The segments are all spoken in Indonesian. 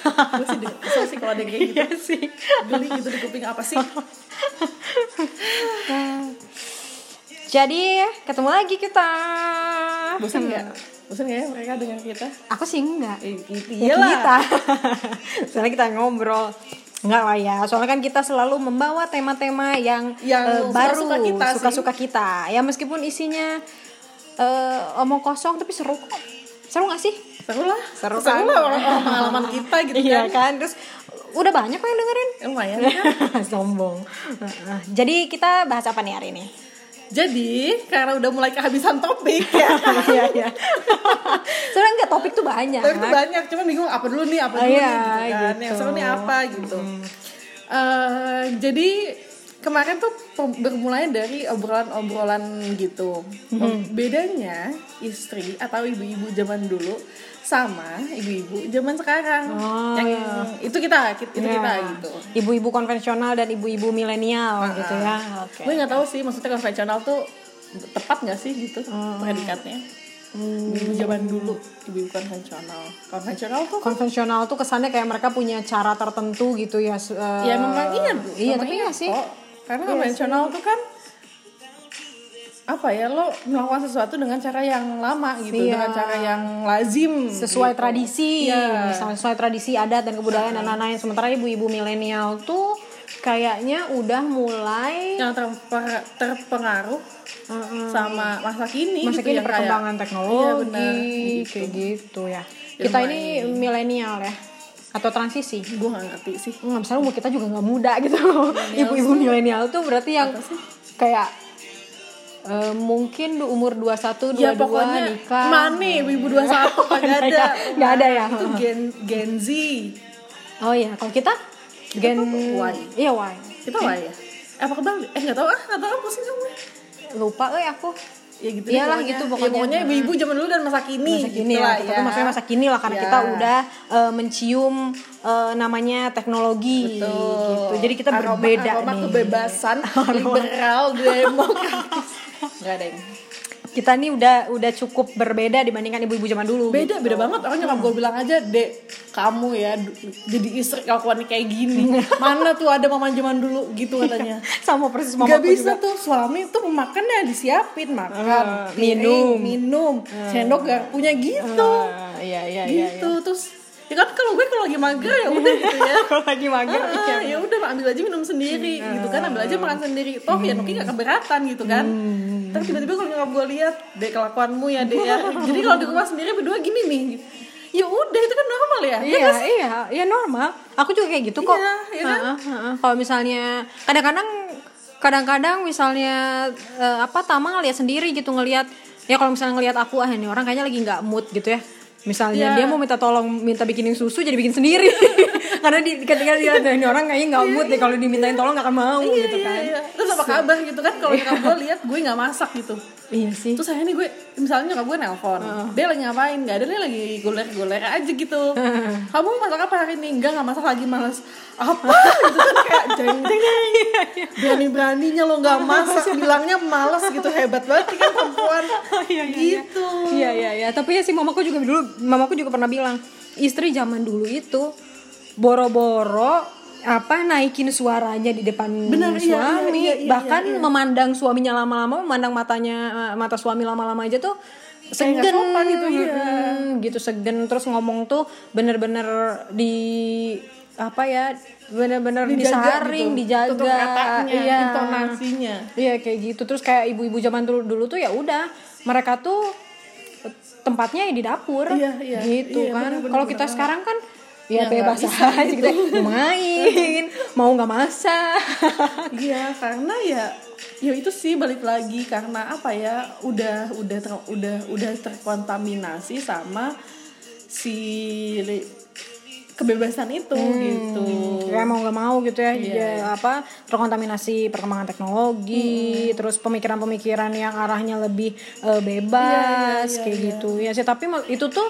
gue sih denger- kesel sih kalau ada kayak gitu. Iya sih. Geli gitu di kuping apa sih? Jadi ketemu lagi kita. Bosan nggak? Bosan nggak ya mereka dengan kita? Aku sih enggak Ya iyalah kita. Soalnya kita ngobrol. Enggak lah ya, soalnya kan kita selalu membawa tema-tema yang, Yang eh, baru, suka-suka kita suka-suka kita. Ya meskipun isinya eh omong kosong tapi seru kok. Seru gak sih? Seru lah Seru seru kan? lah orang orang pengalaman kita gitu Iya kan kan, terus udah banyak kok yang dengerin. lumayan kan Sombong. Jadi kita bahas apa nih hari ini? jadi karena udah mulai kehabisan topik ya Iya iya. Soalnya enggak topik tuh banyak. Tapi itu banyak, cuman bingung apa dulu nih, apa Oh, dulu iya, nih gitu kan. gitu. Yang seru nih apa gitu. Eh, jadi kemarin tuh bermulai dari obrolan-obrolan gitu. Hmm. Bedanya istri atau ibu-ibu zaman dulu sama ibu-ibu zaman sekarang. Oh, yang iya. itu kita, itu Iya. kita gitu. Ibu-ibu konvensional dan ibu-ibu milenial gitu ya. Oke. Gue nggak tahu sih, maksudnya konvensional tuh tepat nggak sih gitu Hmm. predikatnya. Ibu zaman dulu, ibu-ibu konvensional. Konvensional tuh konvensional tuh kesannya kayak mereka punya cara tertentu gitu ya eh, Ya memang iya, iya memang tapi iya iya sih kok. Karena konvensional tuh kan apa ya lo melakukan sesuatu dengan cara yang lama gitu, Iya. dengan cara yang lazim sesuai gitu. tradisi Iya. misalnya sesuai tradisi adat dan kebudayaan dan lain-lain. Sementara ibu-ibu milenial tuh kayaknya udah mulai yang terper- terpengaruh sama masa kini masa gitu kini yang kayak- perkembangan Iya, teknologi benar, gitu. kayak gitu. ya. Ya, kita ini milenial ya atau transisi? Gue gak ngerti sih. Nggak misalnya umur kita juga nggak muda gitu. Ibu-ibu milenial tuh berarti yang kayak eh, mungkin du- umur 21, 22 ya pokoknya nikah mana ibu-ibu 21 kagak ada Nggak ada ya? itu gen gen Z Oh iya, kalau kita gen Y. Iya Y. kita lah ya apa kebalik eh nggak tahu ah nggak tahu pusing kamu Lupa eh aku. ya gitu Iyalah pokoknya. gitu Ya, pokoknya. pokoknya ibu-ibu zaman dulu dan masa kini Masa kini gitu ya, lah kita tuh maksudnya masa kini lah karena Ya. kita udah eh, mencium eh, namanya teknologi Betul. gitu. Jadi kita Aroma- berbeda aroma nih. kebebasan liberal demokratis nggak ada ini Kita nih udah udah cukup berbeda dibandingkan ibu-ibu zaman dulu. beda beda banget orang nyokap gue bilang aja dek kamu ya jadi istri kelakuannya kayak gini mana tuh ada mama zaman dulu gitu katanya Sama persis mamaku Gak bisa juga. tuh suami tuh makannya disiapin makan piring, minum. minum sendok garpunya gitu Eh, iya iya iya. gitu terus ya kan kalau gue kalau lagi mager ya udah gitu ya. Kalau lagi mager Ah, ya udah ambil aja minum sendiri gitu kan ambil aja makan sendiri. Toh ya Nuki gak keberatan gitu kan. Tapi tiba-tiba kalau nyokap gue lihat deh kelakuanmu ya deh ya. Jadi kalau di rumah sendiri berdua gini nih. Ya udah itu kan normal ya? Iya, iya, iya normal. Aku juga kayak gitu kok. Iya, iya kan? Kalau misalnya kadang-kadang kadang-kadang misalnya eh, apa Tama ngeliat sendiri gitu ngelihat ya kalau misalnya ngelihat aku ah ini orang kayaknya lagi nggak mood gitu ya. Misalnya Iya. dia mau minta tolong minta bikinin susu jadi bikin sendiri. Karena di, ketika dia ini orang kayaknya nggak mood deh kalau dimintain tolong nggak akan mau Iya, gitu iya, kan. iya. terus apa kabar gitu kan kalau nyokap gue lihat gue nggak masak gitu. Iya sih. terus akhirnya gue misalnya nyokap gue nelpon dia lagi ngapain? Nggak ada dia lagi goler-goler aja gitu. Kamu masak apa hari ini? Enggak nggak masak lagi malas apa? Gitu kan kayak jeng. Jeng Iya, berani beraninya lo nggak masak bilangnya malas gitu hebat banget kan perempuan. Iya, iya. gitu. Iya iya iya, tapi ya sih mamaku juga dulu mamaku juga pernah bilang, istri zaman dulu itu boro-boro apa naikin suaranya di depan Benar, iya, suami, iya, iya, iya, bahkan iya. memandang suaminya lama-lama, memandang matanya eh, mata suami lama-lama aja tuh Kayak segen sopan gitu, iya. mm, gitu segen terus ngomong tuh bener-bener di apa ya bener-bener Dijaga disaring gitu. dijaga katanya, iya intonasinya Iya kayak gitu terus kayak ibu-ibu zaman dulu dulu tuh ya udah mereka tuh tempatnya ya di dapur Iya, iya. gitu Iya, kan kalau kita sekarang kan ya, Ya, bebas bisa aja gitu mau main mau nggak masak Iya, karena ya ya itu sih balik lagi karena apa ya udah udah ter- udah udah terkontaminasi sama si kebebasan itu gitu. ya mau nggak mau gitu ya, Iya. ya apa terkontaminasi perkembangan teknologi terus pemikiran-pemikiran yang arahnya lebih eh, bebas Iya, iya, kayak iya. gitu ya sih tapi itu tuh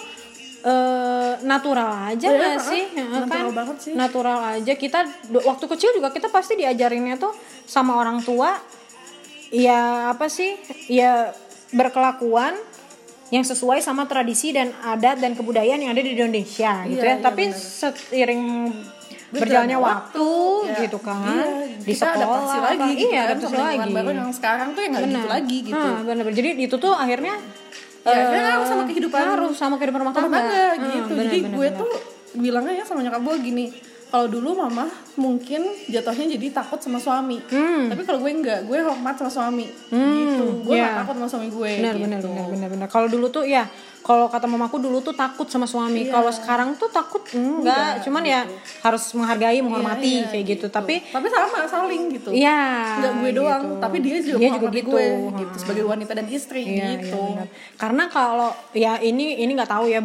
eh, natural aja Iya, nggak ah, sih? Ya natural kan? banget sih. natural aja. Kita waktu kecil juga kita pasti diajarinnya tuh sama orang tua. Ya apa sih? Ya berkelakuan yang sesuai sama tradisi dan adat dan kebudayaan yang ada di Indonesia gitu Iya, ya. Iya, tapi benar. seiring berjalannya waktu Ya, gitu kan iya, di kita sekolah adaptasi apa- lagi gitu iya kan adaptasi lagi. baru yang sekarang tuh yang nggak gitu lagi gitu. Ah, benar-benar. jadi itu tuh akhirnya Ya, eh, akhirnya ngaruh sama kehidupan ngaruh sama kehidupan rumah tangga, tangga Ah, gitu benar, jadi benar, gue benar. tuh bilangnya ya sama nyokap gue gini kalau dulu mama mungkin jatuhnya jadi takut sama suami Hmm. tapi kalau gue enggak gue hormat sama suami Hmm, gitu gue iya. gak takut sama suami gue benar gitu. benar benar benar benar kalau dulu tuh ya kalau kata mamaku dulu tuh takut sama suami Iya. kalau sekarang tuh takut enggak, cuman ya harus menghargai menghormati Iya, iya, kayak gitu. tapi tapi sama saling gitu iya nggak gue doang gitu. tapi dia juga Dia juga gitu. gue gitu sebagai wanita dan istri Iya, iya, gitu benar. Karena kalau ya ini ini nggak tahu ya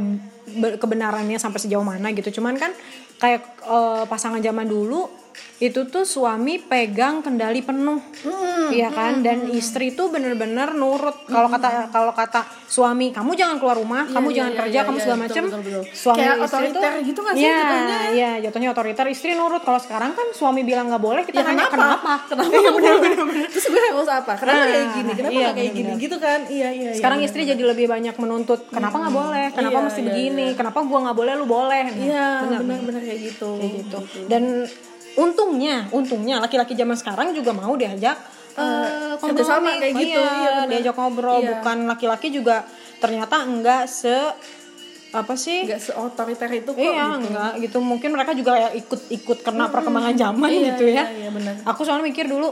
be- kebenarannya sampai sejauh mana gitu. Cuman kan kayak eh, pasangan zaman dulu itu tuh suami pegang kendali penuh, Hmm, iya kan? Dan istri tuh bener-bener nurut. Kalau kata kalau kata suami, kamu jangan keluar rumah, kamu iya, jangan iya, kerja, iya, kamu iya, segala betul, macem. betul, betul. Suami Kayak istri tuh, gitu nggak sih Iya, jatuhnya? iya, jatuhnya otoriter. Istri nurut. Kalau sekarang kan suami bilang nggak boleh, kita ya nanya kenapa kenapa? kenapa bener, bener, bener. terus gue harus apa kenapa Nah, kayak gini kenapa iya, kayak gini bener-bener. gitu kan iya iya iya, Sekarang bener, istri jadi lebih banyak menuntut kenapa nggak boleh, kenapa Iya, mesti iya, begini, kenapa gua nggak boleh, lu boleh. Nah, iya benar, benar-benar kayak gitu kayak gitu. Dan untungnya, untungnya laki-laki zaman sekarang juga mau diajak eh kerja sama kayak Oh gitu, iya, iya, diajak ngobrol. Iya. Bukan laki-laki juga ternyata enggak se apa sih? nggak seotoriter itu kok Iya, gitu. enggak gitu. Mungkin mereka juga ya ikut-ikut karena perkembangan zaman Iya, gitu ya. iya, iya, benar. Aku soalnya mikir dulu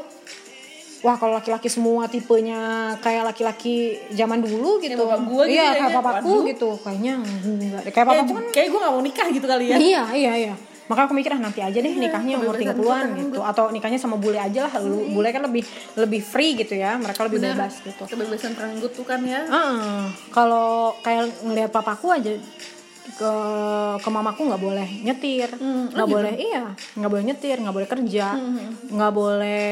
Wah kalau laki-laki semua tipenya kayak laki-laki zaman dulu gitu. bapak gua gitu iya, kayaknya. kayak papaku Waduh. gitu. Kayaknya enggak. Kayak kayak, papaku kan kayak gue gak mau nikah gitu kali ya Iya, iya, iya. Makanya aku mikir ah nanti aja deh nikahnya umur kebebasan 30-an kita gitu atau nikahnya sama bule aja lah. Lu- Bule kan lebih lebih free gitu ya. Mereka lebih Bener. bebas gitu. kebebasan peranggut tuh kan ya Heeh. kalau kayak ngelihat papaku aja ke ke mamaku nggak boleh nyetir. Hmm, nggak boleh iya. Nggak boleh nyetir nggak boleh kerja. Nggak boleh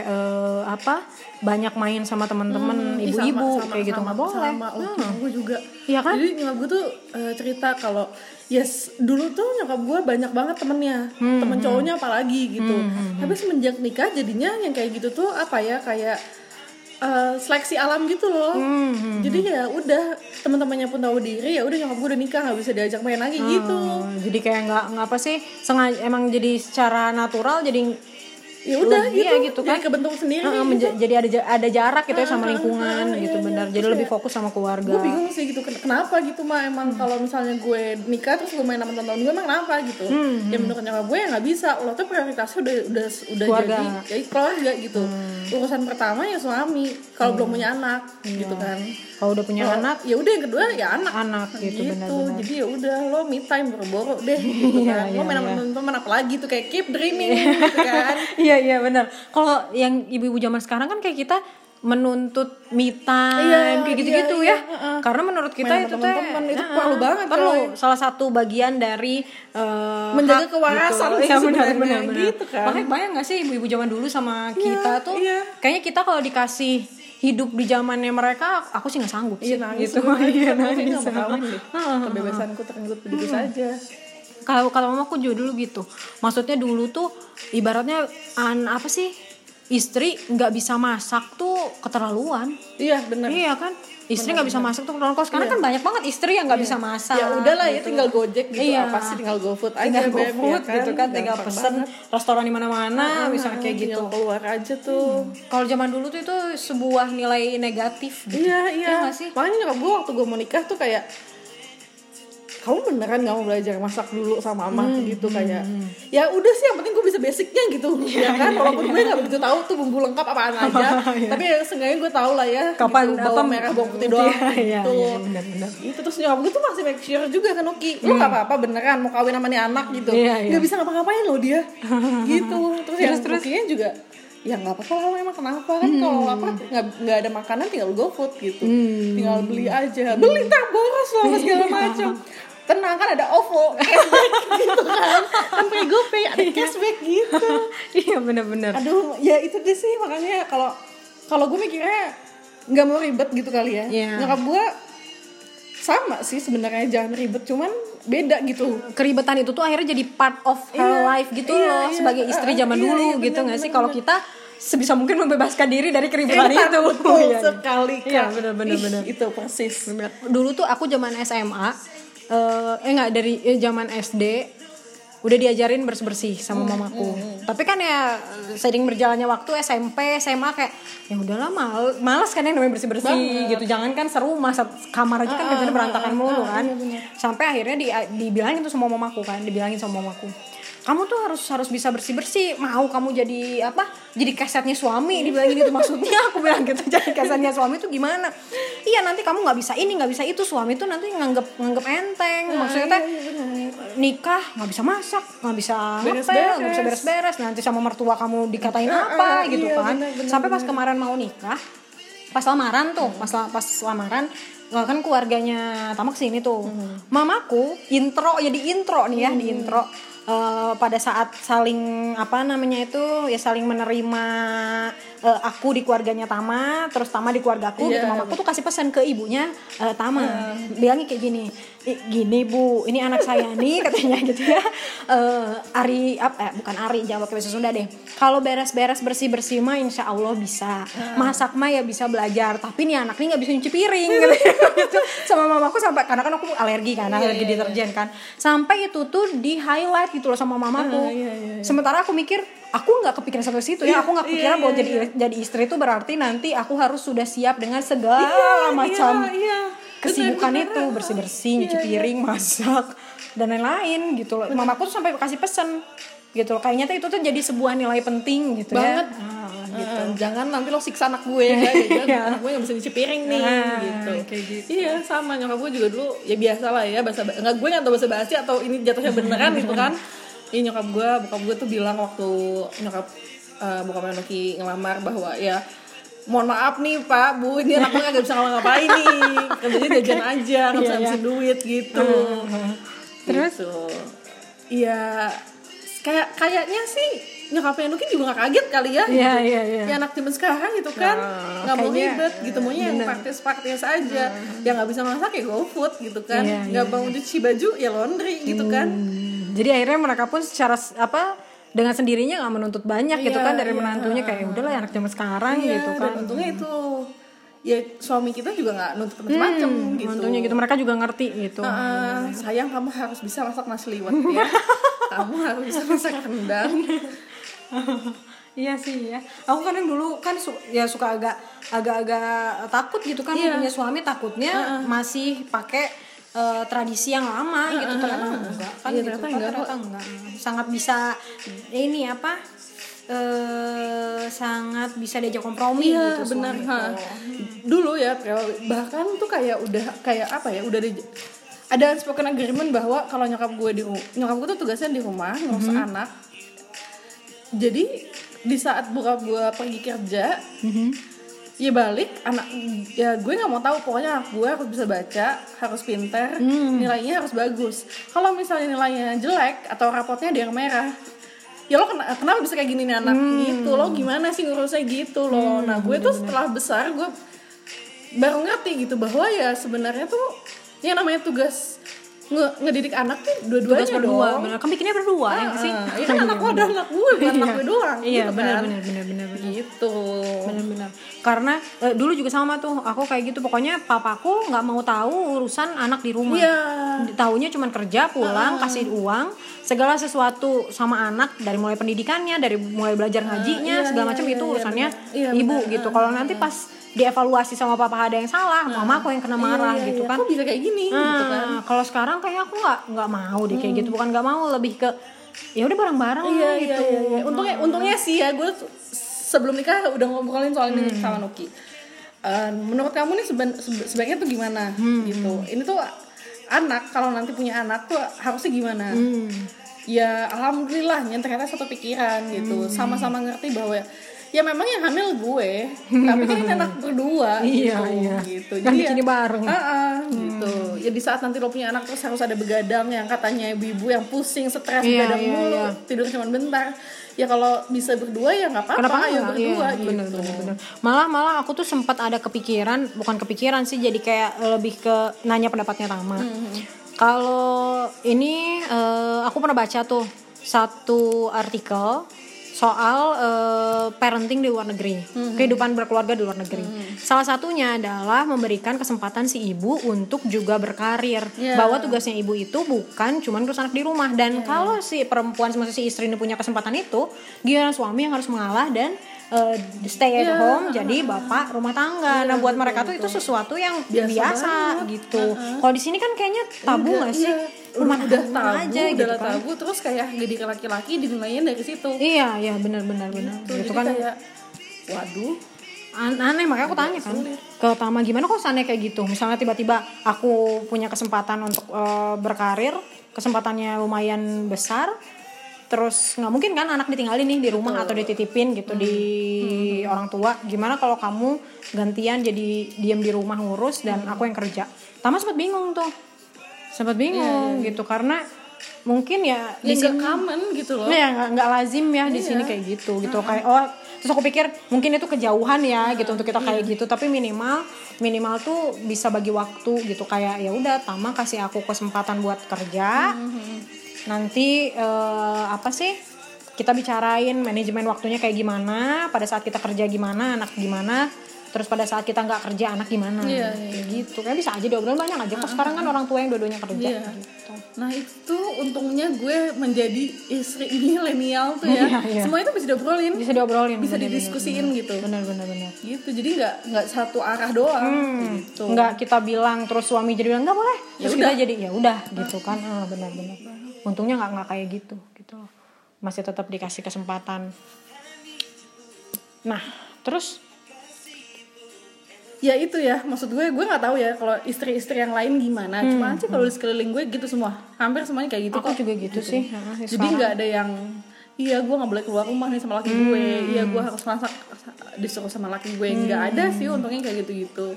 eh, apa banyak main sama teman-teman Ih, ibu-ibu sama, sama, kayak gitu. nggak boleh. sama. Oh, Hmm. gue juga. Iya kan? jadi nyokap gue tuh eh, cerita kalau yes dulu tuh nyokap gue banyak banget temennya. Hmm, temen cowoknya apalagi gitu. Tapi semenjak nikah jadinya yang kayak gitu tuh apa ya kayak eh, seleksi alam gitu loh. Hmm, jadi ya udah teman-temannya pun tahu diri ya udah nyokap gue udah nikah nggak bisa diajak main lagi gitu. Oh, jadi kayak nggak nggak apa sih sengaja emang jadi secara natural jadi ya udah gitu, ya gitu kan. jadi kebentuk sendiri Heeh, gitu. jadi ada ada jarak gitu ya sama lingkungan ah, gitu iya, benar. iya. jadi lebih fokus sama keluarga. gue bingung sih gitu ken- kenapa gitu mah emang Hmm. kalau misalnya gue nikah terus gue main sama teman-teman gue emang kenapa gitu? Hmm, ya menurut nyokap gue ya nggak bisa. Lo tuh prioritasnya udah udah udah Keluarga. Hmm. jadi ya keluarga gitu. Urusan pertama ya suami kalau belum punya anak gitu kan. Kalau udah punya Kalau- anak? ya udah yang kedua ya anak. Anak gitu, gitu. benar-benar. Jadi ya udah lo me time boro-boro deh gitu Iya, kan. Iya, lo main sama iya. teman-teman apa lagi tuh kayak keep dreaming gitu kan. Iya iya benar kalau yang ibu-ibu zaman sekarang kan kayak kita menuntut me time Iya, kayak gitu-gitu iya, ya iya, heeh. karena menurut kita Main itu sama teh teman-teman, itu heeh, perlu banget, perlu coy. salah satu bagian dari eh, Menjaga kewarasan gitu. sih Iya, benar, benar, benar. gitu kan. makanya bayang gak sih ibu-ibu zaman dulu sama kita tuh iya. kayaknya kita kalau dikasih hidup di zamannya mereka aku sih nggak sanggup sih Iya nangis gitu iya Gue nangis nggak mau kawin deh. Kebebasanku terenggut begitu saja. Kalau kalau mamaku juga dulu gitu maksudnya dulu tuh ibaratnya an apa sih istri nggak bisa masak tuh keterlaluan Iya benar. iya kan istri nggak bisa masak tuh keterlaluan kalau sekarang kan banyak banget istri yang nggak bisa masak Ya udahlah ya gitu. tinggal gojek gitu Iya. apa sih tinggal GoFood aja tinggal Beb, GoFood ya gitu kan tinggal Gampang pesen banget. restoran di mana-mana misalnya kayak gitu Tinggal keluar aja tuh. kalau zaman dulu tuh itu sebuah nilai negatif gitu Iya iya. Iya nggak sih? Makanya nyokap gue waktu gue mau nikah tuh kayak kamu beneran gak mau belajar masak dulu sama mama Hmm, gitu kayak ya udah sih yang penting gue bisa basicnya gitu. Iya, ya kan? walaupun gue gak begitu tahu tuh bumbu lengkap apaan aja. Tapi ya seenggaknya gue tahu lah ya Iya. Kapan, gitu, bawang merah bawang putih doang Iya, gitu. iya, benar-benar. itu terus nyokap gue tuh masih make sure juga kan Uki lu gak apa-apa beneran mau kawin sama nih anak gitu. Hmm. Iya, iya. gak bisa ngapa-ngapain loh dia gitu. Terus yang Terus, juga ya nggak apa-apa lah emang kenapa? Kan Hmm. kalau lapar nggak nggak ada makanan tinggal GoFood gitu. Tinggal beli aja. Beli tak boros apa segala macam tenang kan ada OVO cashback gitu kan kan pakai GoPay ada cashback gitu iya benar-benar aduh ya itu deh sih makanya kalau kalau gue mikirnya nggak mau ribet gitu kali ya Iya. nyokap gue sama sih sebenarnya jangan ribet cuman beda gitu keribetan itu tuh akhirnya jadi part of her Iya, life gitu iya, loh iya. sebagai istri Ah, zaman iya, dulu iya, gitu benar, nggak sih benar, kalau benar. kita sebisa mungkin membebaskan diri dari keributan Iya, itu betul Iya, iya. sekali Iya, Kak. bener, bener, Ih, bener. itu persis dulu tuh aku zaman SMA eh eh nggak dari eh, zaman SD udah diajarin bersih bersih sama mamaku. tapi kan ya sering berjalannya waktu SMP SMA kayak ya udahlah mal malas kan yang namanya bersih bersih gitu. Jangan kan serumah satu kamar aja kan kerjanya berantakan mulu kan. sampai akhirnya di, dibilangin tuh sama mamaku kan dibilangin sama mamaku kamu tuh harus harus bisa bersih bersih mau kamu jadi apa? Jadi kasetnya suami dibilangin itu maksudnya. Aku bilang gitu jadi kasetnya suami tuh gimana? Iya nanti kamu nggak bisa ini nggak bisa itu. Suami tuh nanti nganggep nganggep enteng. Maksudnya teh nikah nggak bisa masak nggak bisa ngepel Beres-beres. nggak bisa beres-beres. Nanti sama mertua kamu dikatain apa ah, gitu iya, kan. bener, bener, sampai pas kemarin mau nikah pas lamaran tuh pas pas lamaran eh, kan keluarganya tamak sini tuh. Mamaku intro ya di intro nih ya di intro eh, pada saat saling apa namanya itu ya saling menerima eh, aku di keluarganya Tama terus Tama di keluarga aku gitu. Iya. mamaku tuh kasih pesan ke ibunya eh, Tama bilangnya kayak gini "Ih, gini bu ini anak saya nih katanya gitu ya. Eh, Ari apa eh, bukan Ari jangan pakai bahasa Sunda deh. Kalau beres-beres bersih-bersih mah insya Allah bisa. Masak mah ya bisa belajar tapi nih anak ini nggak bisa nyuci piring gitu, sama mamaku sampai karena kan aku alergi kan alergi deterjen kan. Sampai itu tuh di highlight gitu loh sama mamaku. Iya, sementara aku mikir aku nggak kepikiran sampai situ ya. Aku nggak kepikiran iya, bahwa iya, jadi jadi istri itu berarti nanti aku harus sudah siap dengan segala macam iya, iya. kesibukan Bener, itu. bersih bersih nyuci piring masak dan lain-lain gitu loh. Mamaku tuh sampai kasih pesan gitu loh. Kayaknya tuh itu tuh jadi sebuah nilai penting gitu banget. Ya Ah, Eh, jangan nanti lo siksa anak gue ya jangan anak gue nggak bisa nyuci piring nih Nah, gitu. kayak gitu. iya sama nyokap gue juga dulu ya biasa lah ya bahasa nggak gue nggak tahu bahasa basi atau ini jatuhnya beneran gitu kan ini nyokap gue bokap gue tuh bilang waktu nyokap uh, bokapnya Noki ngelamar bahwa ya mohon maaf nih pak bu ini anak gue nggak bisa ngapa-ngapain nih kerjanya jajan aja nggak bisa Iya, iya. ngabisin duit gitu Terus? Gitu. iya kayak kayaknya sih nyokapnya Nuki juga gak kaget kali ya Iya, gitu. iya, iya. ya anak zaman sekarang gitu kan nggak mau ribet gitu maunya yang praktis-praktis aja. Yang nggak bisa masak ya go food gitu kan. Iya, nggak mau cuci baju ya laundry gitu kan. Hmm, jadi akhirnya mereka pun secara apa dengan sendirinya nggak menuntut banyak gitu Iya, kan dari iya. menantunya. Kayak "Ya udahlah anak zaman sekarang Iya, gitu dan kan untungnya itu ya suami kita juga nggak nuntut macam-macam gitu. Menantunya gitu. Mereka juga ngerti gitu. Ah, sayang kamu harus bisa masak nasi liwet ya. Kamu harus bisa masak rendang Iya sih ya. Aku kadang dulu kan su- ya suka agak agak-agak takut gitu kan Iya. punya suami takutnya masih pakai eh, tradisi yang lama gitu ternyata enggak kan Iya, gitu ternyata kan enggak ternyata enggak. Sangat bisa ini apa eh sangat bisa diajak kompromi Iya gitu benar. ha. Dulu ya bahkan tuh kayak udah kayak apa ya udah di, ada spoken agreement bahwa kalau nyokap gue di nyokap gue tuh tugasnya di rumah ngurus Mhm. anak. Jadi di saat buka gue pergi kerja, Mhm. ya balik anak ya gue nggak mau tahu pokoknya anak gue harus bisa baca harus pinter Hmm. nilainya harus bagus kalau misalnya nilainya jelek atau rapotnya ada yang merah ya lo kena- kenapa bisa kayak gini nih anak Hmm. gitu lo gimana sih ngurusnya gitu loh nah gue tuh setelah besar gue baru ngerti gitu bahwa ya sebenarnya tuh yang namanya tugas nge- ngedidik anak tuh dua-duanya Tugas berdua, dong bener. Kan bikinnya berdua ya nggak sih? Ah, iya kan anak lo ada anak gue bukan anak gue doang Iya, gitu benar kan. benar benar benar benar. gitu benar-benar karena eh, dulu juga sama tuh aku kayak gitu pokoknya papaku nggak mau tahu urusan anak di rumah Iya. taunya cuman kerja pulang kasih uang segala sesuatu sama anak dari mulai pendidikannya dari mulai belajar ngajinya iya, segala iya, macam iya, itu iya, urusannya benar. Iya, ibu benar. gitu kalau nanti pas dievaluasi sama papa ada yang salah mama aku yang kena marah Iya, iya, gitu iya. kan Kok bisa kayak gini gitu kan Nah, kalau sekarang kayak aku nggak nggak mau deh kayak gitu bukan nggak mau lebih ke ya udah bareng-bareng Hmm. iya, lah iya, gitu iya, iya. Untungnya, untungnya sih ya gue sebelum nikah udah ngobrolin soal ini Hmm. sama Nuki. Eh, menurut kamu nih seben- sebe- sebaiknya tuh gimana Hmm. gitu? Ini tuh anak kalau nanti punya anak tuh harusnya gimana? Hmm. Ya alhamdulillahnya ternyata satu pikiran gitu, Hmm. sama-sama ngerti bahwa ya memang yang hamil gue, tapi kan ini anak berdua Iya, gitu, iya. gitu. Kan Jadi bikinnya ya, bareng. Ah, ah, gitu. Ya di saat nanti lo punya anak terus harus ada begadang yang katanya ibu-ibu yang pusing, stres, Iya, begadang iya, mulu, iya. tidur cuma bentar. Ya kalau bisa berdua ya nggak apa-apa, enggak? berdua Iya, gitu. bener, bener, bener. Malah malah aku tuh sempat ada kepikiran, bukan kepikiran sih, jadi kayak lebih ke nanya pendapatnya Tama. Kalau ini eh, aku pernah baca tuh satu artikel soal eh, parenting di luar negeri, Hmm. kehidupan berkeluarga di luar negeri. Salah satunya adalah memberikan kesempatan si ibu untuk juga berkarir. Iya. Bahwa tugasnya ibu itu bukan cuma ngurus anak di rumah dan kalau si perempuan si istri ini punya kesempatan itu, dia suami yang harus mengalah dan eh, stay at Iya. home jadi bapak rumah tangga. nah, buat mereka tuh itu sesuatu yang Biasa biasa, banget. gitu. Kalau di sini kan kayaknya tabu nggak sih? iya. Rumah udah tabu aja udah gitu kan. tabu terus kayak jadi laki-laki dinilainya dari situ Iya, iya benar-benar benar. Gitu jadi kan kayak waduh an- aneh makanya aku tanya kan ke Tama gimana kok sana kayak gitu. Misalnya tiba-tiba aku punya kesempatan untuk eh, berkarir, kesempatannya lumayan besar. Terus nggak mungkin kan anak ditinggalin nih di rumah atau dititipin gitu di orang tua. Gimana kalau kamu gantian jadi diam di rumah ngurus dan aku yang kerja. Tama sempat bingung tuh. Sempat bingung gitu karena mungkin ya ya di sini common gitu loh. Iya nggak nggak lazim ya di sini kayak gitu gitu. Kayak oh terus aku pikir mungkin itu kejauhan ya gitu untuk kita kayak gitu. Tapi minimal minimal tuh bisa bagi waktu gitu. Kayak ya udah Tama kasih aku kesempatan buat kerja nanti eh, apa sih kita bicarain manajemen waktunya kayak gimana pada saat kita kerja gimana anak gimana terus pada saat kita nggak kerja anak gimana Iya, kayak gitu kayak bisa aja diobrolin banyak aja kok sekarang kan orang tua yang dua-duanya kerja Iya. gitu Nah itu untungnya gue menjadi istri milenial tuh ya. Iya, iya. Semua itu bisa diobrolin, bisa diobrolin bisa bener-bener. didiskusiin gitu. bener bener bener Gitu. Jadi nggak nggak satu arah doang. Gitu. nggak kita bilang terus suami jadi bilang nggak boleh Ya terus udah. kita jadi ya udah gitu kan ah, benar-benar untungnya nggak nggak kayak gitu gitu loh. masih tetap dikasih kesempatan nah terus Ya itu ya. Maksud gue gue nggak tahu ya kalau istri-istri yang lain gimana. Cuma sih kalau di sekeliling gue gitu semua. Hampir semuanya kayak gitu Hmm, aku kok. juga gitu sih ah, Jadi nggak ada yang Iya gue nggak boleh keluar rumah nih sama laki gue. Iya gue harus masak disuruh sama laki gue. Nggak ada sih untungnya kayak gitu-gitu.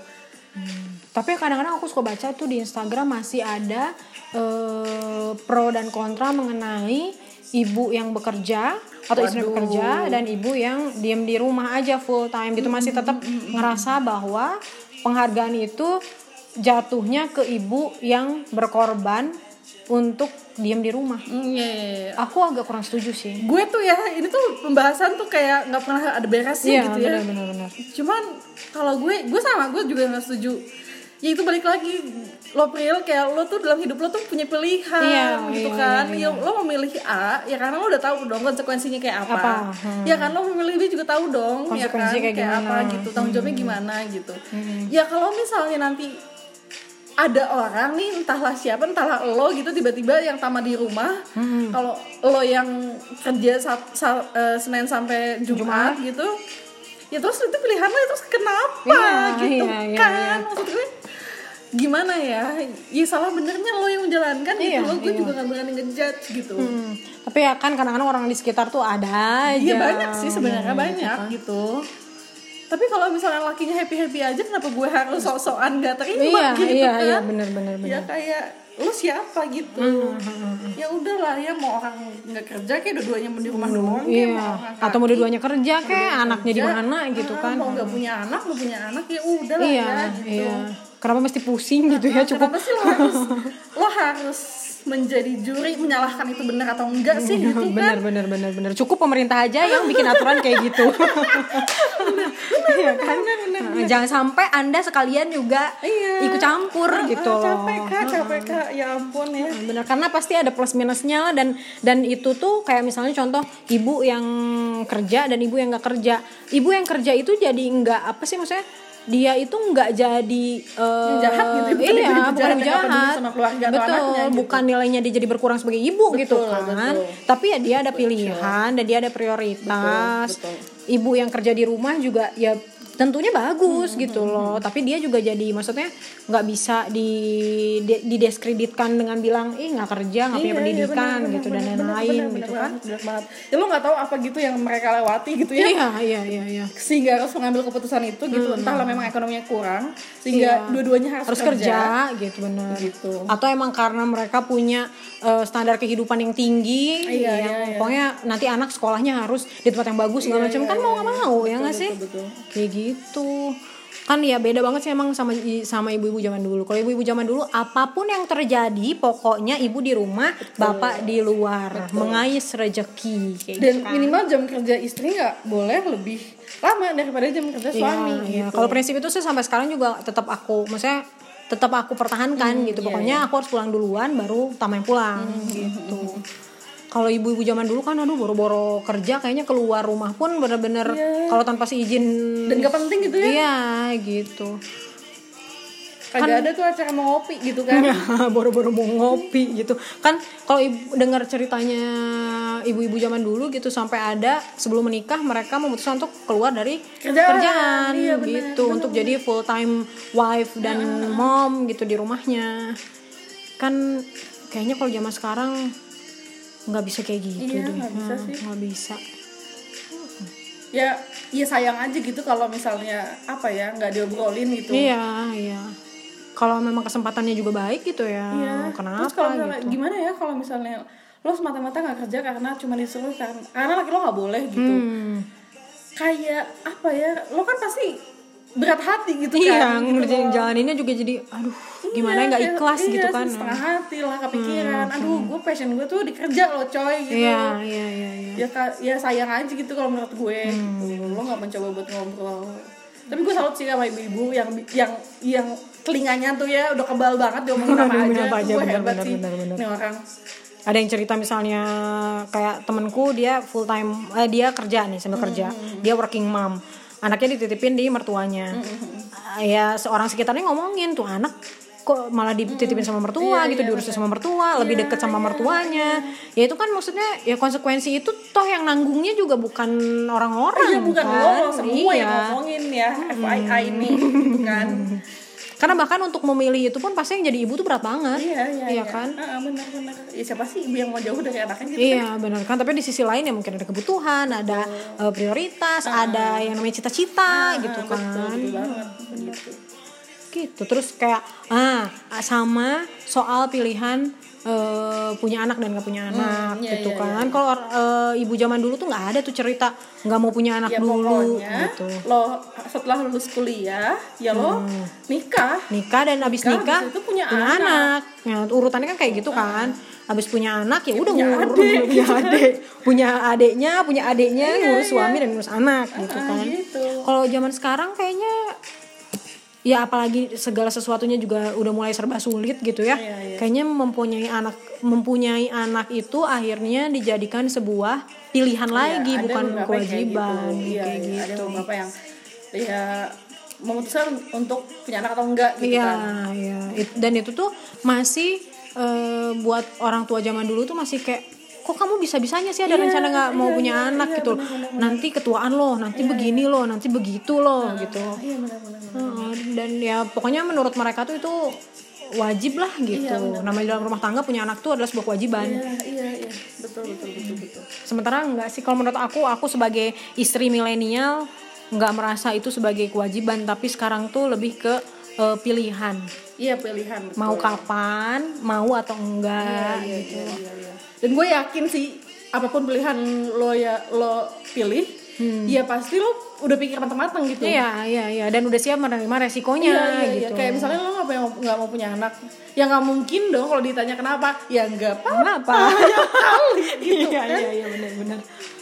Tapi kadang-kadang aku suka baca tuh di Instagram masih ada eh, pro dan kontra mengenai ibu yang bekerja atau istri Waduh. bekerja dan ibu yang diem di rumah aja full time gitu masih tetap ngerasa bahwa penghargaan itu jatuhnya ke ibu yang berkorban untuk diem di rumah. Hmm, iya, iya, iya. Aku agak kurang setuju sih. gue tuh ya ini tuh pembahasan tuh kayak nggak pernah ada beresnya Iya, gitu ya benar-benar benar. cuman kalau gue gue sama gue juga nggak setuju ya itu balik lagi. Lo Pril kayak lo tuh dalam hidup lo tuh punya pilihan Iya, gitu iya, kan. iya, ya lo memilih A ya karena lo udah tahu dong konsekuensinya kayak apa, Apa, hmm. ya kan lo memilih B juga tahu dong ya kan kayak kayak, gimana. apa gitu tanggung jawabnya gimana gitu. Ya kalau misalnya nanti ada orang nih entahlah siapa entahlah lo gitu tiba-tiba yang tamat di rumah kalau lo yang kerja sat- sa- eh, senin sampai jumat, gitu ya terus itu pilihan lo ya terus kenapa Iya, gitu iya, iya, kan iya. maksud gue gimana ya ya salah benernya lo yang menjalankan Iya, gitu lo gue iya. juga gak berani ngejudge gitu Hmm, Tapi ya kan kadang-kadang orang di sekitar tuh ada aja. Iya banyak sih sebenarnya Iya, banyak gitu. Tapi kalau misalnya lakinya happy happy aja, kenapa gue harus sok-sokan gak terima Iya, gitu iya, kan? iya, bener-bener, Ya bener. kayak lu siapa gitu. Hmm, Ya udahlah ya mau orang nggak kerja kayak dua-duanya di rumah doang kayak Iya. mau orang Atau mau dua-duanya kerja kayak anaknya di mana gitu ah, kan. Mau nggak punya anak, mau punya anak ya udahlah Iya, ya gitu. iya. Kenapa mesti pusing gitu ya? Cukup Kenapa sih lo harus harus menjadi juri menyalahkan itu benar atau enggak sih? Gitu bener kan? bener bener bener cukup pemerintah aja yang bikin aturan kayak gitu. Iya kan? Nah, jangan sampai anda sekalian juga Iya. ikut campur gitu Ah, loh capek kak, capek kak, ya ampun ya. Bener karena pasti ada plus minusnya lah dan dan itu tuh kayak misalnya contoh ibu yang kerja dan ibu yang nggak kerja. Ibu yang kerja itu jadi nggak apa sih maksudnya dia itu nggak jadi eh, jahat gitu, bukan iya jadi bukan jahat jahat. sama keluarga atau betul anaknya gitu. bukan nilainya dia jadi berkurang sebagai ibu gitu Betul, kan. betul. tapi ya dia ada pilihan dan dia ada prioritas. Betul, ibu yang kerja di rumah juga ya tentunya bagus Hmm, gitu loh tapi dia juga jadi maksudnya nggak bisa di, di- didiskreditkan dengan bilang ih nggak kerja nggak punya Iya, iya, pendidikan benar, gitu benar, dan lain-lain gitu kan benar banget. Ya lo nggak tahu apa gitu yang mereka lewati gitu ya. iya iya iya iya Sehingga harus mengambil keputusan itu gitu. Entahlah memang ekonominya kurang sehingga Iya. dua-duanya harus, harus kerja, gitu benar Gitu. atau emang karena mereka punya eh, standar kehidupan yang tinggi Iya, yang iya, iya. pokoknya nanti anak sekolahnya harus di tempat yang bagus segala Iya, macam iya, kan mau iya. nggak mau ya Betul, nggak sih betul, betul. kayak gitu kan ya beda banget sih emang sama sama ibu-ibu zaman dulu kalau ibu-ibu zaman dulu apa pun yang terjadi pokoknya ibu di rumah bapak di luar mengais rezeki kayak dan gitu kan. minimal jam kerja istri nggak boleh lebih lama daripada jam kerja suami Iya, iya. gitu. Kalau prinsip itu sih sampai sekarang juga tetap aku, maksudnya tetap aku pertahankan gitu. Pokoknya aku harus pulang duluan, baru Tama yang pulang gitu. Kalau ibu-ibu zaman dulu kan, aduh boro-boro kerja, kayaknya keluar rumah pun bener-bener kalau tanpa si izin. dan gak penting gitu ya Iya gitu. kagak ada tuh acara mau ngopi gitu kan Ya, boro-boro mau ngopi gitu. Kan kalau ibu dengar ceritanya ibu-ibu zaman dulu gitu sampai ada sebelum menikah mereka memutuskan untuk keluar dari Kerjaan. kerjaan, Iya, gitu untuk jadi full time wife dan mom gitu di rumahnya. Kan kayaknya kalau zaman sekarang nggak bisa kayak gitu Iya, deh. nggak bisa Nah, sih. nggak bisa. ya ya sayang aja gitu kalau misalnya apa ya nggak diobrolin gitu Iya, iya. Kalau memang kesempatannya juga baik gitu ya. Iya. Kenapa Terus kalau misalnya gitu? gimana ya kalau misalnya lo semata-mata nggak kerja karena cuma disuruh karena karena laki lo nggak boleh gitu. Hmm. Kayak apa ya? Lo kan pasti berat hati gitu Iya, kan. gitu ngerjain jalaninnya juga jadi aduh gimana Iya, nggak kayak- ikhlas iya, gitu kan. setengah hati lah kepikiran. Aduh, gue passion gue tuh dikerja lo coy gitu. Iya, iya, iya, iya. Ya ya sayang aja gitu kalau menurut gue. Hmm. Gitu. Lo nggak mencoba buat ngobrol. Tapi gue salut sih sama ibu-ibu yang yang yang telinganya tuh ya udah kebal banget apa Ngomongin aja. apa aja, gue bener, hebat bener, sih. bener, orang. Ada yang cerita misalnya kayak temenku dia full time eh, dia kerja nih sambil kerja. Dia working mom. Anaknya dititipin di mertuanya. Eh, Ya seorang sekitarnya ngomongin tuh anak kok malah dititipin sama mertua gitu diurusin sama mertua lebih deket sama mertuanya ya itu kan maksudnya ya konsekuensi itu toh yang nanggungnya juga bukan orang-orang Iya bukan kan? lo semua yang Iya. ngomongin ya FYI ini gitu kan. Karena bahkan untuk memilih itu pun pasti yang jadi ibu tuh berat banget. Iya iya Iya kan? Ah, benar benar. Ya siapa sih ibu yang mau jauh dari anaknya gitu? Iya benar kan. Tapi di sisi lain ya mungkin ada kebutuhan, ada eh, prioritas, ada yang namanya cita-cita gitu kan. Betul banget. Begitu. Gitu. Terus kayak ah sama soal pilihan eh, punya anak dan gak punya anak iya, gitu iya, kan. Kalau eh, ibu zaman dulu tuh nggak ada tuh cerita nggak mau punya anak Ya dulu pokoknya gitu. lo setelah lulus kuliah ya lo nikah. nikah dan abis Nikah, nikah abis itu punya anak. Ya, urutannya kan kayak gitu kan. Abis punya anak ya udah punya ngurus punya adik, punya adiknya, punya adiknya Iya, ngurus iya. suami dan ngurus anak gitu Ah, kan. gitu. Kalau zaman sekarang kayaknya ya apalagi segala sesuatunya juga udah mulai serba sulit gitu ya. Iya, iya. Kayaknya mempunyai anak mempunyai anak itu akhirnya dijadikan sebuah pilihan lagi Iya, ada bukan yang kayak kewajiban gitu. Iya, kayak iya, Ada gitu. beberapa yang ya memutuskan untuk punya anak atau enggak gitu Iya, kan. iya. Dan itu tuh masih eh, buat orang tua zaman dulu tuh masih kayak kok kamu bisa-bisanya sih ada Iya, rencana nggak mau iya, punya iya, anak iya, gitu. benar, benar. Nanti ketuaan loh, nanti begini loh, nanti begitu loh gitu. Iya benar-benar. Heeh, dan ya pokoknya menurut mereka tuh itu wajib lah gitu. Iya, Namanya dalam rumah tangga punya anak tuh adalah sebuah kewajiban. Iya, iya, iya. Betul, betul, betul, betul. Sementara enggak sih kalau menurut aku aku sebagai istri milenial nggak merasa itu sebagai kewajiban tapi sekarang tuh lebih ke eh, pilihan. Iya pilihan. betul. mau kapan mau atau enggak Iya, gitu iya, iya, iya. Dan gue yakin sih apa pun pilihan lo ya lo pilih, ya pasti lo udah pikir matang-matang gitu. Hmm. iya iya iya dan udah siap menerima resikonya Iya, iya, iya. gitu Kayak misalnya lo nggak mau nggak mau punya anak, ya nggak mungkin dong kalau ditanya kenapa, ya nggak apa. kenapa kali gitu iya kan. iya iya benar-benar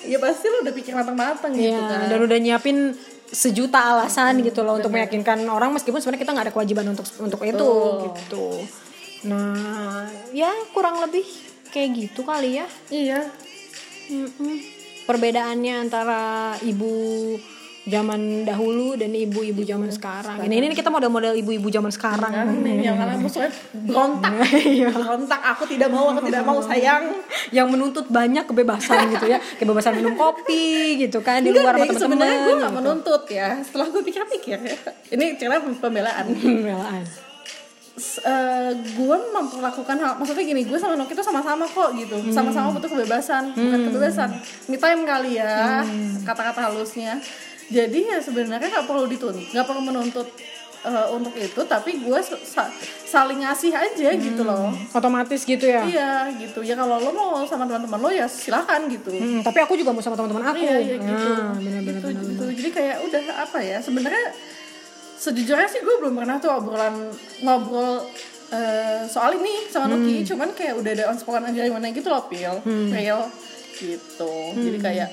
Ya pasti lo udah pikir matang-matang gitu Iya, kan. dan udah nyiapin sejuta alasan gitu loh untuk meyakinkan orang meskipun sebenarnya kita nggak ada kewajiban untuk untuk itu gitu nah ya kurang lebih kayak gitu kali ya Iya. Mm-mm. perbedaannya antara ibu zaman dahulu dan ibu-ibu zaman sekarang. Ini ini kita model-model ibu-ibu zaman sekarang. Yang mana musuhnya berontak. Iya. berontak. Aku tidak mau, aku tidak mau sayang. yang menuntut banyak kebebasan gitu ya, kebebasan minum kopi gitu kan di luar sama deh, sebenarnya gue teman-teman. gak menuntut ya. Setelah gue pikir-pikir ya. Ini cerita pembelaan. Pembelaan. S- eh, gue memperlakukan hal maksudnya gini gue sama Noki tuh sama-sama kok gitu sama-sama butuh kebebasan bukan kebebasan me time kali ya kata-kata halusnya jadi ya sebenarnya nggak perlu dituntut nggak perlu menuntut eh, untuk itu tapi gue sa- saling ngasih aja gitu loh Otomatis gitu ya. iya gitu ya kalau lo mau sama teman-teman lo ya silakan gitu Hmm, tapi aku juga mau sama teman-teman aku. Iya, iya gitu. Nah, benar-benar. gitu, gitu. Jadi kayak udah apa ya? Sebenarnya sejujurnya sih gue belum pernah tuh obrolan ngobrol eh, soal ini sama Nuki. Cuman kayak udah ada unspoken agreement gitu loh pil. Real gitu. Jadi kayak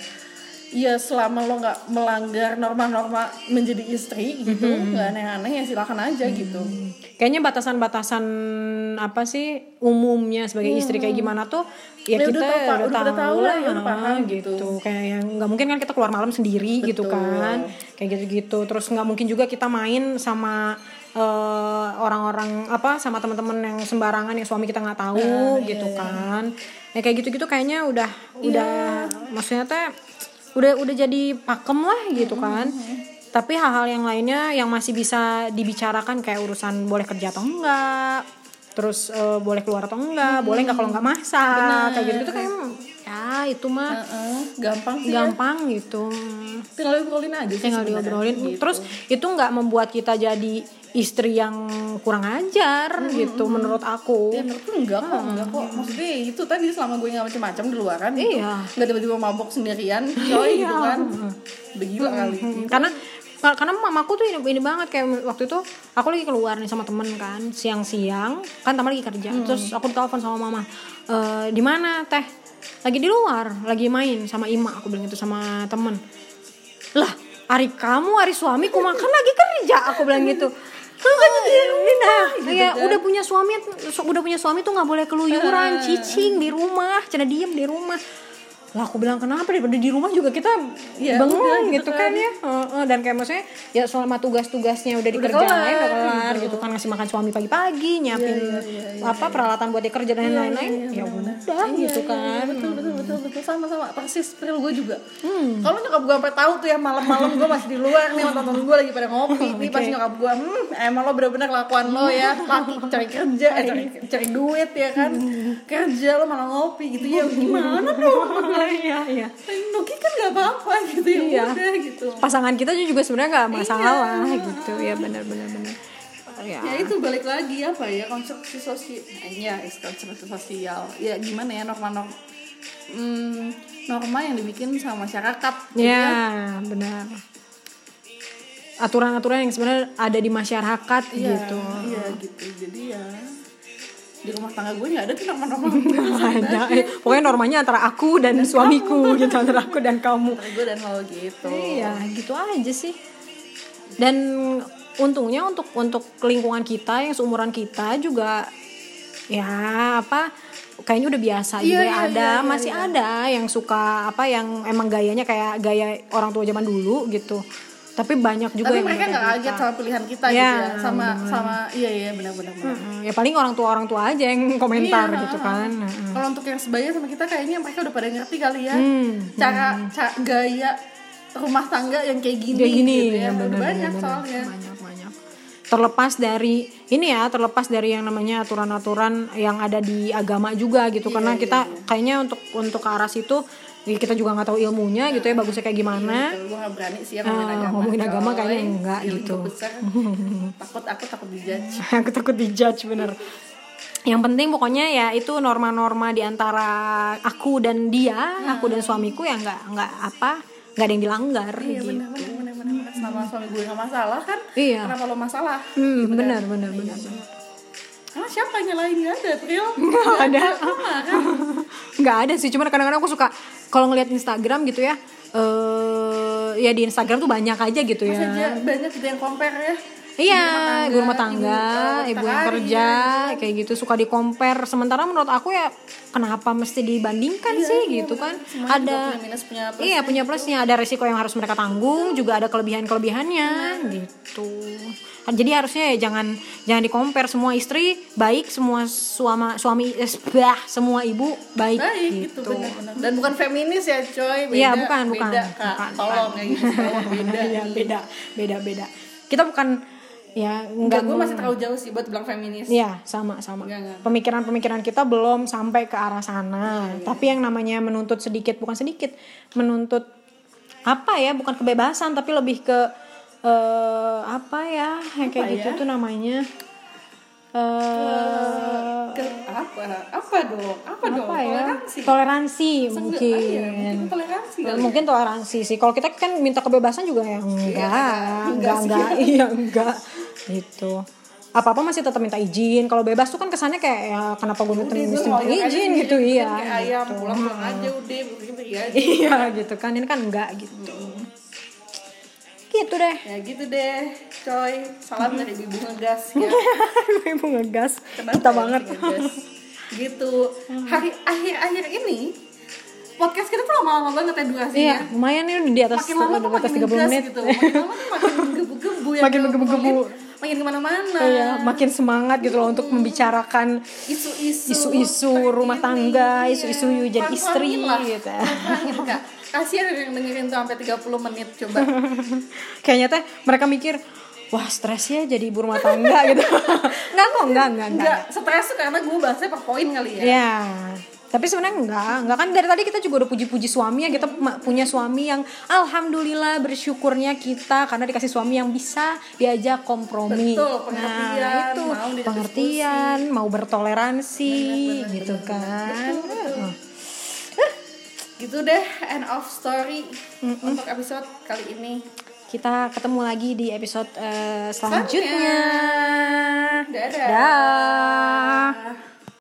ya selama lo nggak melanggar norma-norma menjadi istri gitu nggak aneh-aneh ya silakan aja gitu Kayaknya batasan-batasan apa sih umumnya sebagai istri kayak gimana tuh ya, Ya kita udah tahu, udah, Udah- tahu tahu lah, ya udah paham gitu. gitu. Kayak yang nggak mungkin kan kita keluar malam sendiri gitu Betul. kan. Kayak gitu-gitu. Terus nggak mungkin juga kita main sama eh, orang-orang apa sama teman-teman yang sembarangan yang suami kita nggak tahu Nah, gitu iya, kan. Ya kayak gitu-gitu kayaknya udah udah maksudnya teh udah udah jadi pakem lah gitu kan. Tapi hal-hal yang lainnya yang masih bisa dibicarakan kayak urusan boleh kerja atau enggak, terus eh, boleh keluar atau enggak, boleh nggak kalau nggak masak, kayak gitu gitu kayak ya itu mah Heeh, gampang sih ya. gampang gitu. tinggal diobrolin aja sih Tinggal diobrolin. Gitu. Terus itu nggak membuat kita jadi istri yang kurang ajar gitu menurut aku. Ya menurutku enggak kok, enggak kok. Maksudnya itu tadi selama gue nggak macam-macam di luaran gitu. Iya. Nggak tiba-tiba mabok sendirian, coy gitu kan. Udah gila kali. Hmm, karena karena mamaku tuh ini, ini banget kayak waktu itu aku lagi keluar nih sama temen kan siang-siang kan teman lagi kerja terus aku telepon sama mama e, di mana teh lagi di luar lagi main sama ima aku bilang itu sama temen. Lah hari kamu hari suamiku makan lagi kerja aku bilang gitu. Lu kan di rumah. ya udah punya suami su- udah punya suami tuh nggak boleh keluyuran cicing di rumah cina diem di rumah lah aku bilang kenapa daripada di rumah juga kita Ya, bengong udah gitu, gitu kan, kan. ya. Heeh, dan kayak maksudnya ya selama tugas-tugasnya udah, Udah dikerjain kelar, udah kelar gitu. gitu kan. Ngasih makan suami pagi-pagi nyiapin Iya, iya, iya, apa peralatan buat dia kerja dan lain-lain. ya udah gitu kan. betul betul betul betul. Sama sama. Persis real gue juga. Kalau nyokap gue sampai tahu tuh ya malam-malam gue masih di luar nih sama temen gue lagi pada ngopi nih pas nyokap gue hmm emang lo bener-bener kelakuan lo ya? Laki cari kerja eh cari, cari duit ya kan? Kerja lo malah ngopi gitu. Ya gimana dong iya iya. Nuki kan gak apa-apa gitu ya Iya. udah gitu. Pasangan kita juga sebenarnya nggak masalah Iya. gitu. Ya benar-benar benar ya ya itu balik lagi apa ya konstruksi sosial ya konstruksi sosial. Ya gimana ya norma norma hmm, norma yang dibikin sama masyarakat. Gitu ya benar. Aturan-aturan yang sebenarnya ada di masyarakat Iya, gitu. iya gitu. Jadi ya di rumah tangga gue nggak ada tuh norma-norma ada. Eh, pokoknya normanya antara aku dan, suamiku gitu antara aku dan kamu. Antara gue dan lo gitu. Iya gitu aja sih. Dan untungnya untuk untuk lingkungan kita yang seumuran kita juga ya apa kayaknya udah biasa Iya, juga iya, ada iya, iya, masih ada yang suka apa yang emang gayanya kayak gaya orang tua zaman dulu gitu tapi banyak juga tapi yang mereka nggak kaget kita. sama pilihan kita Ya, gitu ya sama sama iya iya benar-benar benar. Mm, ya paling orang tua orang tua aja yang komentar Iya, gitu kan. Mm. kalau untuk yang sebaya sama kita kayaknya mereka udah pada ngerti kali ya Hmm, cara, ca- gaya rumah tangga yang kayak gini, kayak gini. gitu ya. Ya, udah bener, banyak bener, soalnya. Banyak banyak. Terlepas dari ini ya terlepas dari yang namanya aturan-aturan yang ada di agama juga gitu. Iya, karena kita kayaknya untuk untuk ke arah situ kita juga nggak tahu ilmunya gitu ya bagusnya kayak gimana. Gue gak berani sih ya Ah, ngomongin agama. ngomongin agama kayaknya enggak gitu. besar. takut aku takut dijudge. Aku takut dijudge bener. Yang penting pokoknya ya itu norma-norma di antara aku dan dia aku dan suamiku ya nggak nggak apa nggak ada yang dilanggar iya gitu. benar benar benar. selama suami gue gak masalah kan? Iya. kenapa lo masalah? Hmm, benar benar benar benar ah siapa yang nyalain gak ada Pril nggak ada kan? nggak ada sih cuman kadang-kadang aku suka kalau ngeliat Instagram gitu ya eh ya di Instagram tuh banyak aja gitu ya. banyak gitu yang compare ya? Iya, ibu rumah tangga, ibu, ibu, yang kerja, kayak gitu suka di compare. Sementara menurut aku ya kenapa mesti dibandingkan sih gitu kan? Semuanya Ada punya minus punya plus Iya, punya plusnya, ada resiko yang harus mereka tanggung, juga ada kelebihan-kelebihannya gitu. Jadi harusnya ya jangan jangan di compare semua istri baik, semua suama suami eh, bah, semua ibu baik, baik gitu, gitu. benar-benar dan bukan feminis ya coy beda Iya, bukan, bukan. beda kak Bukan, tolong bukan. ya gitu tolong beda Iya, beda, beda, beda. Kita bukan ya enggak gue masih terlalu jauh sih buat bilang feminis Iya, sama sama. Pemikiran-pemikiran kita belum sampai ke arah sana. Iya, Tapi yang namanya menuntut sedikit bukan sedikit, menuntut apa ya? Bukan kebebasan tapi lebih ke eh, apa ya? Yang kayak Apa gitu ya? tuh namanya? Eh ke apa? Apa dong? Apa, dong? Apa ya? Toleransi. Toleransi mungkin. Ah, iya, mungkin toleransi kali ya. mungkin toleransi sih. Kalau kita kan minta kebebasan juga ya enggak. enggak enggak enggak. Iya enggak. Gitu. Apa apa masih tetap minta izin. Kalau bebas tuh kan kesannya kayak ya kenapa gue minta aja izin? sendiri, gitu kan iya kayak ayam. gitu. pulang pulang aja udah begitu ya iya gitu. kan. Ini kan enggak gitu gitu deh ya gitu deh coy. Salam dari bibu ngegas ya. Ibu ngegas. Kenapa kita ya banget. Ngegas? gitu. Hari akhir-akhir ini podcast kita tuh lama-lama banget ya durasinya iya lumayan nih udah di atas makin lama tuh makin 30 ngegas menit. gitu. Makin lama tuh makin menggebu-gebu ya Makin menggebu-gebu. makin, makin ke mana-mana. Iya, makin semangat gitu loh untuk membicarakan isu-isu isu-isu rumah tangga, iya. isu-isu jadi istri gitu. Kasihan yang dengerin tuh sampai 30 menit coba Kayaknya teh mereka mikir, wah stres ya jadi ibu rumah tangga gitu. enggak kok, enggak, enggak, enggak. enggak stres tuh karena gue bahasnya per poin kali ya Ya, tapi sebenarnya enggak, enggak kan dari tadi kita juga udah puji-puji suami ya kita punya suami yang alhamdulillah bersyukurnya kita karena dikasih suami yang bisa diajak kompromi. Betul, pengertian, nah, itu mau pengertian, mau bertoleransi gitu kan. Heeh. Gitu deh end of story untuk episode kali ini Kita ketemu lagi di episode eh, selanjutnya. Dadah. Dah.